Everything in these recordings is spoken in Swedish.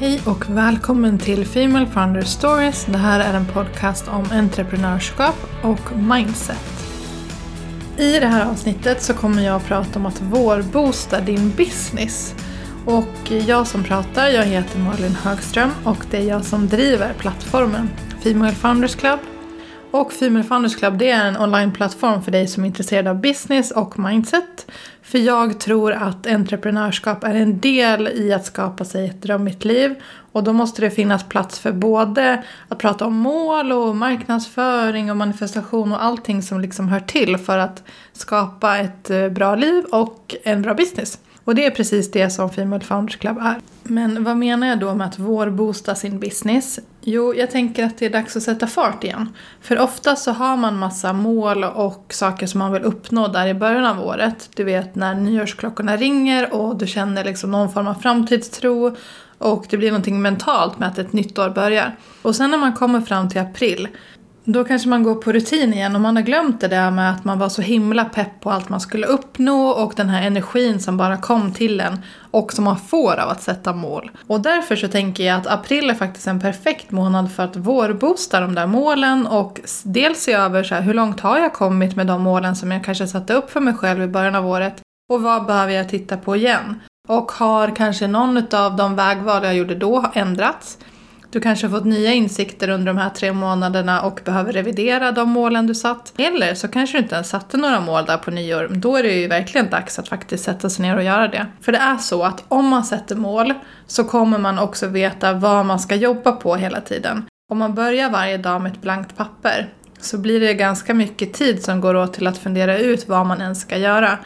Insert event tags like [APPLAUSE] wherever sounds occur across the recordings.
Hej och välkommen till Female Founder Stories. Det här är en podcast om entreprenörskap och mindset. I det här avsnittet så kommer jag att prata om att vårboosta din business. Och jag som pratar, jag heter Malin Högström och det är jag som driver plattformen Female Founders Club. Och Female Founders Club det är en onlineplattform för dig som är intresserad av business och mindset. För jag tror att entreprenörskap är en del i att skapa sig ett drömmigt liv. Och då måste det finnas plats för både att prata om mål och marknadsföring och manifestation och allting som liksom hör till för att skapa ett eh, bra liv och en bra business. Och det är precis det som Female Founders Club är. Men vad menar jag då med att vårboosta sin business? Jo, jag tänker att det är dags att sätta fart igen. För ofta så har man massa mål och saker som man vill uppnå där i början av året. Du vet när nyårsklockorna ringer och du känner liksom någon form av framtidstro och det blir någonting mentalt med att ett nytt år börjar. Och sen när man kommer fram till april då kanske man går på rutin igen och man har glömt det där med att man var så himla pepp på allt man skulle uppnå och den här energin som bara kom till en och som man får av att sätta mål. Och därför så tänker jag att april är faktiskt en perfekt månad för att vårboosta de där målen och dels se över så här, hur långt har jag kommit med de målen som jag kanske satte upp för mig själv i början av året och vad behöver jag titta på igen? Och har kanske någon av de vägval jag gjorde då ändrats? Du kanske har fått nya insikter under de här tre månaderna och behöver revidera de målen du satt. Eller så kanske du inte ens satte några mål där på nyår. Då är det ju verkligen dags att faktiskt sätta sig ner och göra det. För det är så att om man sätter mål så kommer man också veta vad man ska jobba på hela tiden. Om man börjar varje dag med ett blankt papper så blir det ganska mycket tid som går åt till att fundera ut vad man ens ska göra.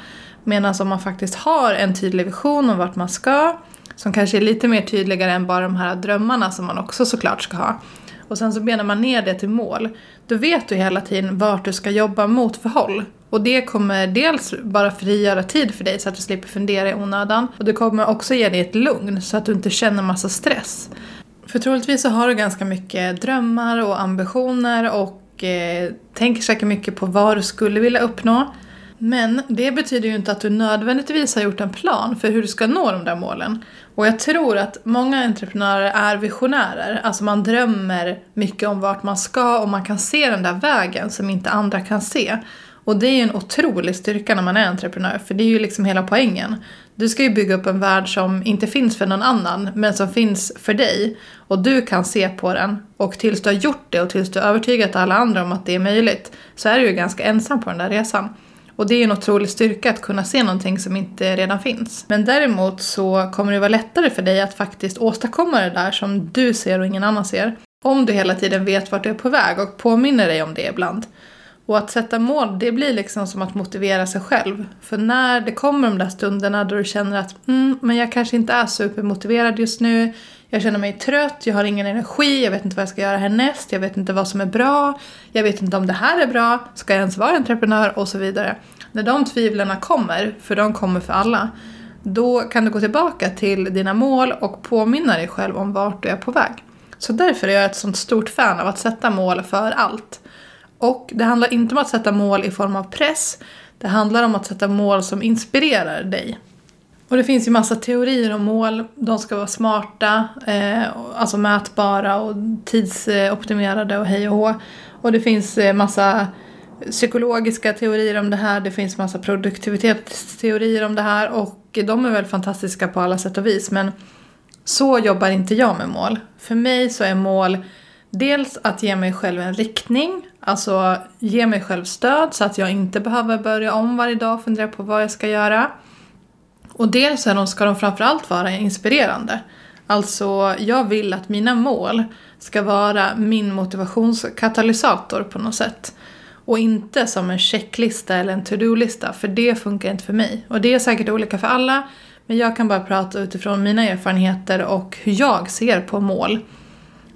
Medan om man faktiskt har en tydlig vision om vart man ska som kanske är lite mer tydligare än bara de här drömmarna som man också såklart ska ha. Och sen så benar man ner det till mål. Då vet du hela tiden vart du ska jobba mot för håll. Och det kommer dels bara frigöra tid för dig så att du slipper fundera i onödan. Och det kommer också ge dig ett lugn så att du inte känner massa stress. För troligtvis så har du ganska mycket drömmar och ambitioner och eh, tänker säkert mycket på vad du skulle vilja uppnå. Men det betyder ju inte att du nödvändigtvis har gjort en plan för hur du ska nå de där målen. Och jag tror att många entreprenörer är visionärer. Alltså man drömmer mycket om vart man ska och man kan se den där vägen som inte andra kan se. Och det är ju en otrolig styrka när man är entreprenör, för det är ju liksom hela poängen. Du ska ju bygga upp en värld som inte finns för någon annan, men som finns för dig. Och du kan se på den. Och tills du har gjort det och tills du har övertygat alla andra om att det är möjligt, så är du ju ganska ensam på den där resan. Och det är en otrolig styrka att kunna se någonting som inte redan finns. Men däremot så kommer det vara lättare för dig att faktiskt åstadkomma det där som du ser och ingen annan ser. Om du hela tiden vet vart du är på väg och påminner dig om det ibland. Och att sätta mål, det blir liksom som att motivera sig själv. För när det kommer de där stunderna då du känner att mm, men jag kanske inte är supermotiverad just nu. Jag känner mig trött, jag har ingen energi, jag vet inte vad jag ska göra härnäst, jag vet inte vad som är bra, jag vet inte om det här är bra, ska jag ens vara entreprenör och så vidare. När de tvivlarna kommer, för de kommer för alla, då kan du gå tillbaka till dina mål och påminna dig själv om vart du är på väg. Så därför är jag ett sånt stort fan av att sätta mål för allt. Och det handlar inte om att sätta mål i form av press, det handlar om att sätta mål som inspirerar dig. Och det finns ju massa teorier om mål. De ska vara smarta, eh, alltså mätbara och tidsoptimerade och hej och hå. Och det finns eh, massa psykologiska teorier om det här, det finns massa produktivitetsteorier om det här och de är väl fantastiska på alla sätt och vis men så jobbar inte jag med mål. För mig så är mål dels att ge mig själv en riktning, alltså ge mig själv stöd så att jag inte behöver börja om varje dag och fundera på vad jag ska göra. Och dels är de, ska de framförallt vara inspirerande. Alltså, jag vill att mina mål ska vara min motivationskatalysator på något sätt. Och inte som en checklista eller en to-do-lista, för det funkar inte för mig. Och det är säkert olika för alla, men jag kan bara prata utifrån mina erfarenheter och hur jag ser på mål.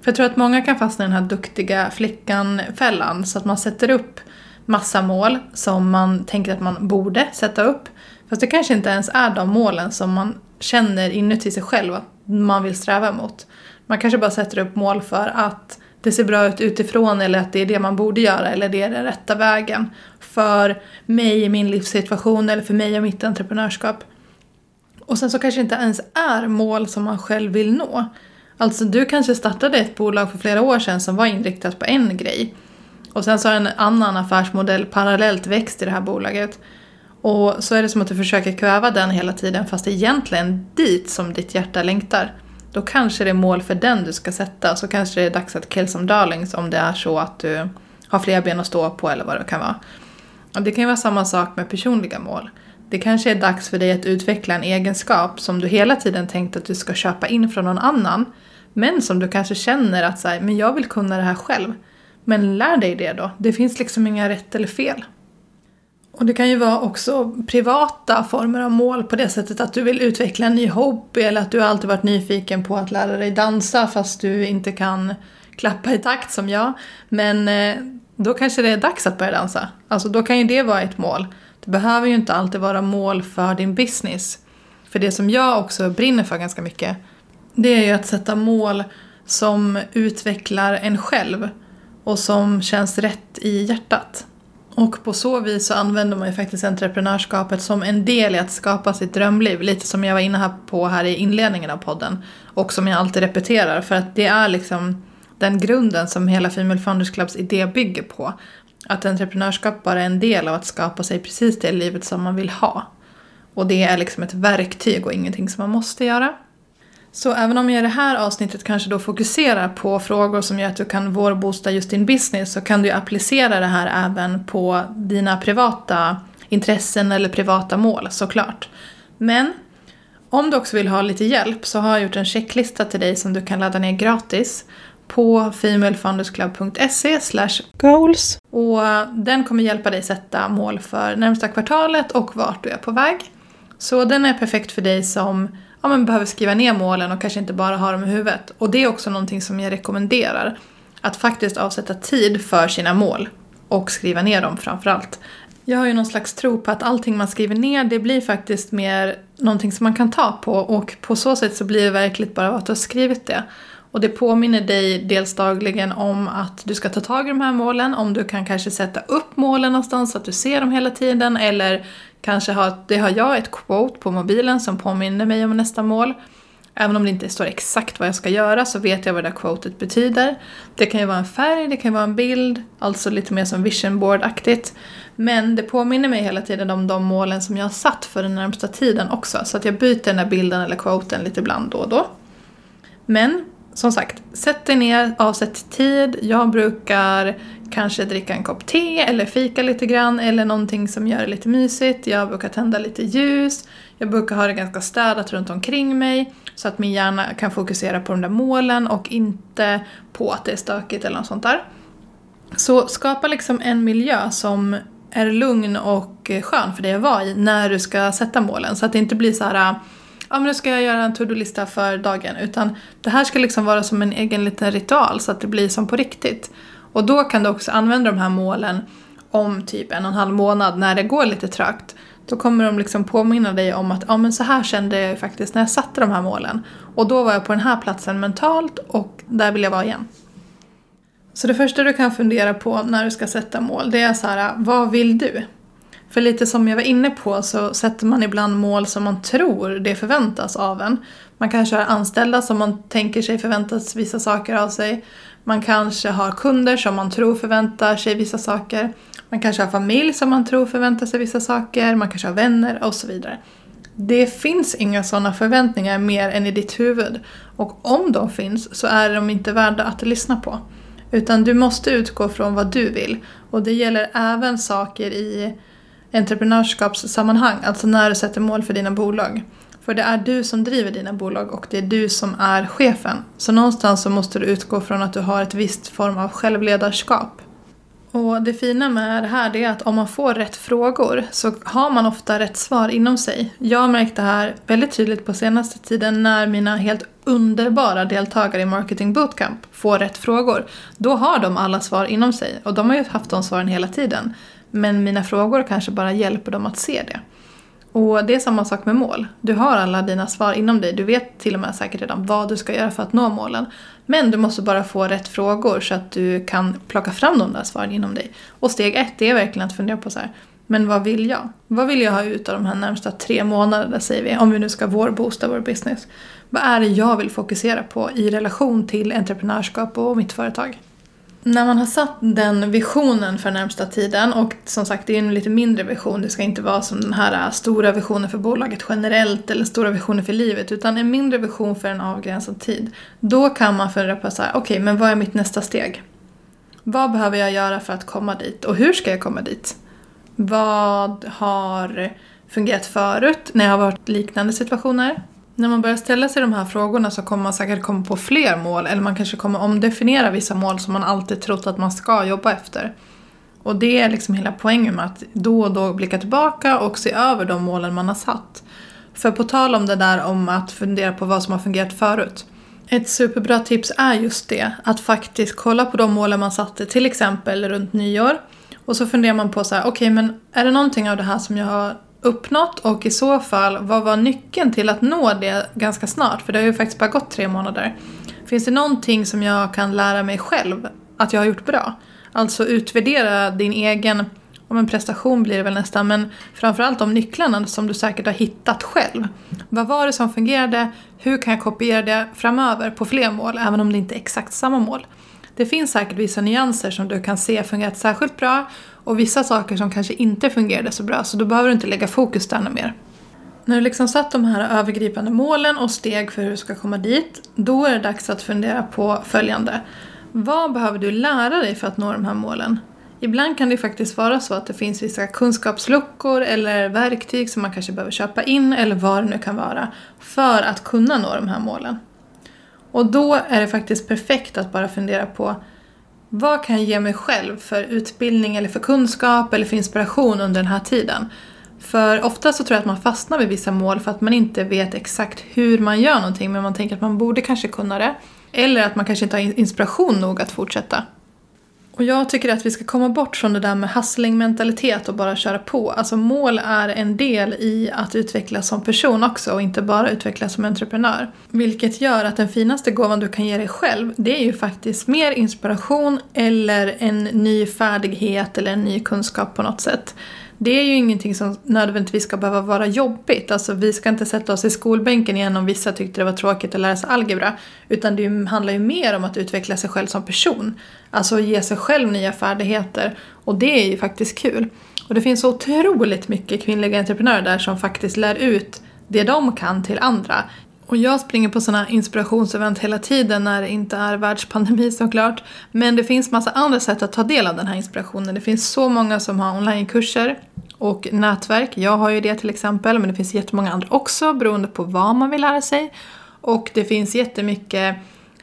För jag tror att många kan fastna i den här duktiga flickan-fällan, så att man sätter upp massa mål som man tänker att man borde sätta upp. Fast det kanske inte ens är de målen som man känner inuti sig själv att man vill sträva mot. Man kanske bara sätter upp mål för att det ser bra ut utifrån eller att det är det man borde göra eller det är den rätta vägen för mig i min livssituation eller för mig och mitt entreprenörskap. Och sen så kanske det inte ens är mål som man själv vill nå. Alltså du kanske startade ett bolag för flera år sedan som var inriktat på en grej. Och sen så har en annan affärsmodell parallellt växt i det här bolaget. Och så är det som att du försöker kväva den hela tiden fast det är egentligen dit som ditt hjärta längtar. Då kanske det är mål för den du ska sätta så kanske det är dags att kill some darlings om det är så att du har fler ben att stå på eller vad det kan vara. Och det kan ju vara samma sak med personliga mål. Det kanske är dags för dig att utveckla en egenskap som du hela tiden tänkt att du ska köpa in från någon annan. Men som du kanske känner att så här, men jag vill kunna det här själv. Men lär dig det då. Det finns liksom inga rätt eller fel. Och det kan ju vara också privata former av mål på det sättet att du vill utveckla en ny hobby eller att du alltid varit nyfiken på att lära dig dansa fast du inte kan klappa i takt som jag. Men eh, då kanske det är dags att börja dansa. Alltså då kan ju det vara ett mål. Det behöver ju inte alltid vara mål för din business. För det som jag också brinner för ganska mycket det är ju att sätta mål som utvecklar en själv och som känns rätt i hjärtat. Och på så vis så använder man ju faktiskt entreprenörskapet som en del i att skapa sitt drömliv. Lite som jag var inne på här i inledningen av podden. Och som jag alltid repeterar för att det är liksom den grunden som hela Female Founders Clubs idé bygger på. Att entreprenörskap bara är en del av att skapa sig precis det livet som man vill ha. Och det är liksom ett verktyg och ingenting som man måste göra. Så även om jag i det här avsnittet kanske då fokuserar på frågor som gör att du kan vårbosta just din business så kan du ju applicera det här även på dina privata intressen eller privata mål såklart. Men om du också vill ha lite hjälp så har jag gjort en checklista till dig som du kan ladda ner gratis på femalefoundersclub.se goals. Och den kommer hjälpa dig sätta mål för närmsta kvartalet och vart du är på väg. Så den är perfekt för dig som ja, men behöver skriva ner målen och kanske inte bara ha dem i huvudet. Och det är också någonting som jag rekommenderar. Att faktiskt avsätta tid för sina mål och skriva ner dem framförallt. Jag har ju någon slags tro på att allting man skriver ner det blir faktiskt mer någonting som man kan ta på och på så sätt så blir det verkligt bara att du har skrivit det. Och det påminner dig dels dagligen om att du ska ta tag i de här målen, om du kan kanske sätta upp målen någonstans så att du ser dem hela tiden eller kanske har, det har jag ett quote på mobilen som påminner mig om nästa mål. Även om det inte står exakt vad jag ska göra så vet jag vad det där quotet betyder. Det kan ju vara en färg, det kan vara en bild, alltså lite mer som vision board-aktigt. Men det påminner mig hela tiden om de målen som jag har satt för den närmsta tiden också. Så att jag byter den där bilden eller quoten lite ibland då och då. Men som sagt, sätt dig ner, avsätt tid. Jag brukar kanske dricka en kopp te eller fika lite grann eller någonting som gör det lite mysigt. Jag brukar tända lite ljus. Jag brukar ha det ganska städat runt omkring mig så att min hjärna kan fokusera på de där målen och inte på att det är stökigt eller något sånt där. Så skapa liksom en miljö som är lugn och skön för dig att vara i när du ska sätta målen så att det inte blir så här ja men nu ska jag göra en to-do-lista för dagen. Utan det här ska liksom vara som en egen liten ritual så att det blir som på riktigt. Och då kan du också använda de här målen om typ en och en halv månad när det går lite trögt. Då kommer de liksom påminna dig om att ja men så här kände jag faktiskt när jag satte de här målen. Och då var jag på den här platsen mentalt och där vill jag vara igen. Så det första du kan fundera på när du ska sätta mål det är så här, vad vill du? För lite som jag var inne på så sätter man ibland mål som man tror det förväntas av en. Man kanske har anställda som man tänker sig förväntas vissa saker av sig. Man kanske har kunder som man tror förväntar sig vissa saker. Man kanske har familj som man tror förväntar sig vissa saker. Man kanske har vänner och så vidare. Det finns inga sådana förväntningar mer än i ditt huvud. Och om de finns så är de inte värda att lyssna på. Utan du måste utgå från vad du vill. Och det gäller även saker i entreprenörskapssammanhang, alltså när du sätter mål för dina bolag. För det är du som driver dina bolag och det är du som är chefen. Så någonstans så måste du utgå från att du har ett visst form av självledarskap. Och det fina med det här är att om man får rätt frågor så har man ofta rätt svar inom sig. Jag har märkt det här väldigt tydligt på senaste tiden när mina helt underbara deltagare i Marketing Bootcamp får rätt frågor. Då har de alla svar inom sig och de har ju haft de svaren hela tiden. Men mina frågor kanske bara hjälper dem att se det. Och det är samma sak med mål. Du har alla dina svar inom dig. Du vet till och med säkert redan vad du ska göra för att nå målen. Men du måste bara få rätt frågor så att du kan plocka fram de där svaren inom dig. Och steg ett är verkligen att fundera på så här, Men vad vill jag? Vad vill jag ha ut av de här närmsta tre månaderna säger vi, om vi nu ska vårboosta vår business. Vad är det jag vill fokusera på i relation till entreprenörskap och mitt företag? När man har satt den visionen för närmsta tiden och som sagt det är en lite mindre vision, det ska inte vara som den här äh, stora visionen för bolaget generellt eller stora visioner för livet utan en mindre vision för en avgränsad tid. Då kan man fundera på så här, okej okay, men vad är mitt nästa steg? Vad behöver jag göra för att komma dit och hur ska jag komma dit? Vad har fungerat förut när jag har varit i liknande situationer? När man börjar ställa sig de här frågorna så kommer man säkert komma på fler mål eller man kanske kommer omdefiniera vissa mål som man alltid trott att man ska jobba efter. Och det är liksom hela poängen med att då och då blicka tillbaka och se över de målen man har satt. För på tal om det där om att fundera på vad som har fungerat förut. Ett superbra tips är just det, att faktiskt kolla på de målen man satte till exempel runt nyår. Och så funderar man på så här, okej okay, men är det någonting av det här som jag har uppnått och i så fall, vad var nyckeln till att nå det ganska snart? För det har ju faktiskt bara gått tre månader. Finns det någonting som jag kan lära mig själv att jag har gjort bra? Alltså utvärdera din egen, om en prestation blir det väl nästan, men framförallt de nycklarna som du säkert har hittat själv. Vad var det som fungerade? Hur kan jag kopiera det framöver på fler mål, även om det inte är exakt samma mål? Det finns säkert vissa nyanser som du kan se fungerat särskilt bra och vissa saker som kanske inte fungerade så bra så då behöver du inte lägga fokus där mer. När du liksom satt de här övergripande målen och steg för hur du ska komma dit, då är det dags att fundera på följande. Vad behöver du lära dig för att nå de här målen? Ibland kan det faktiskt vara så att det finns vissa kunskapsluckor eller verktyg som man kanske behöver köpa in eller vad det nu kan vara för att kunna nå de här målen. Och då är det faktiskt perfekt att bara fundera på vad kan jag ge mig själv för utbildning eller för kunskap eller för inspiration under den här tiden? För ofta så tror jag att man fastnar vid vissa mål för att man inte vet exakt hur man gör någonting men man tänker att man borde kanske kunna det. Eller att man kanske inte har inspiration nog att fortsätta. Och jag tycker att vi ska komma bort från det där med hustling-mentalitet och bara köra på. Alltså mål är en del i att utvecklas som person också och inte bara utvecklas som entreprenör. Vilket gör att den finaste gåvan du kan ge dig själv det är ju faktiskt mer inspiration eller en ny färdighet eller en ny kunskap på något sätt det är ju ingenting som nödvändigtvis ska behöva vara jobbigt. Alltså vi ska inte sätta oss i skolbänken igen om vissa tyckte det var tråkigt att lära sig algebra. Utan det handlar ju mer om att utveckla sig själv som person. Alltså ge sig själv nya färdigheter. Och det är ju faktiskt kul. Och det finns så otroligt mycket kvinnliga entreprenörer där som faktiskt lär ut det de kan till andra. Och jag springer på sådana inspirationsevent hela tiden när det inte är världspandemi [LAUGHS] såklart. Men det finns massa andra sätt att ta del av den här inspirationen. Det finns så många som har onlinekurser och nätverk. Jag har ju det till exempel, men det finns jättemånga andra också beroende på vad man vill lära sig. Och det finns jättemycket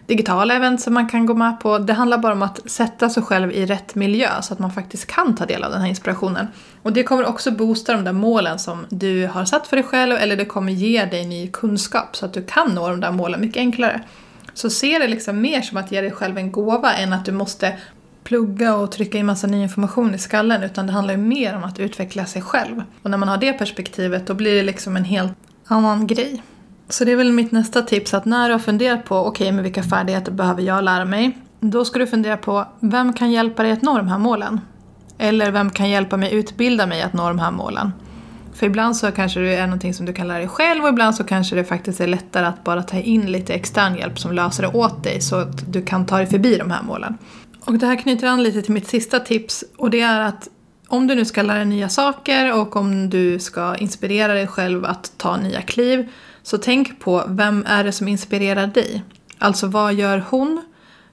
digitala event som man kan gå med på. Det handlar bara om att sätta sig själv i rätt miljö så att man faktiskt kan ta del av den här inspirationen. Och det kommer också boosta de där målen som du har satt för dig själv eller det kommer ge dig ny kunskap så att du kan nå de där målen mycket enklare. Så se det liksom mer som att ge dig själv en gåva än att du måste plugga och trycka in massa ny information i skallen utan det handlar ju mer om att utveckla sig själv. Och när man har det perspektivet då blir det liksom en helt annan grej. Så det är väl mitt nästa tips att när du har funderat på okej okay, men vilka färdigheter behöver jag lära mig? Då ska du fundera på vem kan hjälpa dig att nå de här målen? Eller vem kan hjälpa mig utbilda mig att nå de här målen? För ibland så kanske det är någonting som du kan lära dig själv och ibland så kanske det faktiskt är lättare att bara ta in lite extern hjälp som löser det åt dig så att du kan ta dig förbi de här målen. Och det här knyter an lite till mitt sista tips och det är att om du nu ska lära dig nya saker och om du ska inspirera dig själv att ta nya kliv så tänk på vem är det som inspirerar dig? Alltså vad gör hon?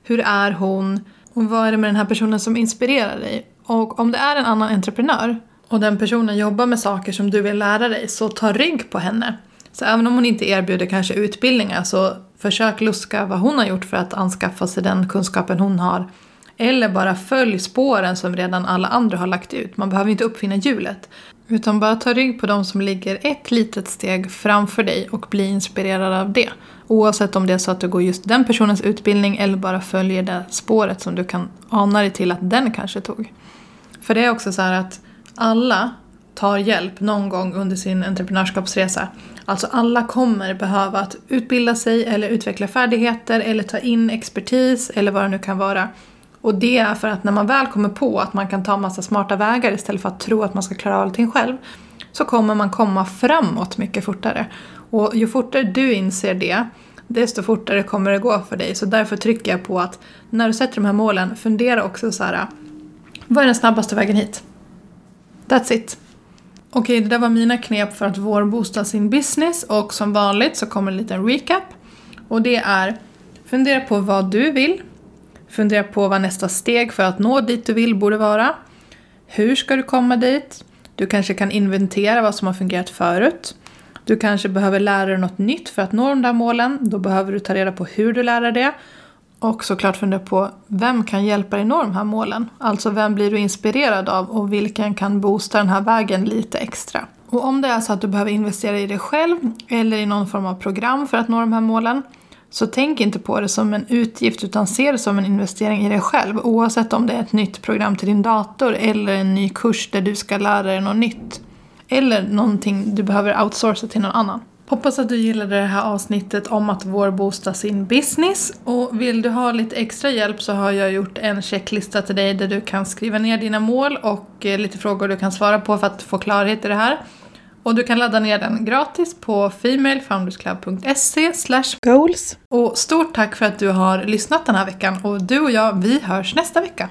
Hur är hon? Och vad är det med den här personen som inspirerar dig? Och om det är en annan entreprenör och den personen jobbar med saker som du vill lära dig så ta rygg på henne. Så även om hon inte erbjuder kanske utbildningar så försök luska vad hon har gjort för att anskaffa sig den kunskapen hon har. Eller bara följ spåren som redan alla andra har lagt ut. Man behöver inte uppfinna hjulet. Utan bara ta rygg på de som ligger ett litet steg framför dig och bli inspirerad av det. Oavsett om det är så att du går just den personens utbildning eller bara följer det spåret som du kan ana dig till att den kanske tog. För det är också så att alla tar hjälp någon gång under sin entreprenörskapsresa. Alltså alla kommer behöva att utbilda sig eller utveckla färdigheter eller ta in expertis eller vad det nu kan vara. Och det är för att när man väl kommer på att man kan ta massa smarta vägar istället för att tro att man ska klara allting själv så kommer man komma framåt mycket fortare. Och ju fortare du inser det desto fortare kommer det gå för dig. Så därför trycker jag på att när du sätter de här målen, fundera också så här. Vad är den snabbaste vägen hit? That's it. Okej, det där var mina knep för att vårboosta sin business och som vanligt så kommer en liten recap. Och det är fundera på vad du vill. Fundera på vad nästa steg för att nå dit du vill borde vara. Hur ska du komma dit? Du kanske kan inventera vad som har fungerat förut. Du kanske behöver lära dig något nytt för att nå de där målen. Då behöver du ta reda på hur du lär dig det. Och såklart fundera på vem kan hjälpa dig nå de här målen? Alltså vem blir du inspirerad av och vilken kan boosta den här vägen lite extra? Och om det är så att du behöver investera i dig själv eller i någon form av program för att nå de här målen så tänk inte på det som en utgift utan se det som en investering i dig själv oavsett om det är ett nytt program till din dator eller en ny kurs där du ska lära dig något nytt. Eller någonting du behöver outsourca till någon annan. Hoppas att du gillade det här avsnittet om att vårboosta sin business. Och vill du ha lite extra hjälp så har jag gjort en checklista till dig där du kan skriva ner dina mål och eh, lite frågor du kan svara på för att få klarhet i det här. Och du kan ladda ner den gratis på femalefoundersclub.se goals. Och stort tack för att du har lyssnat den här veckan och du och jag, vi hörs nästa vecka.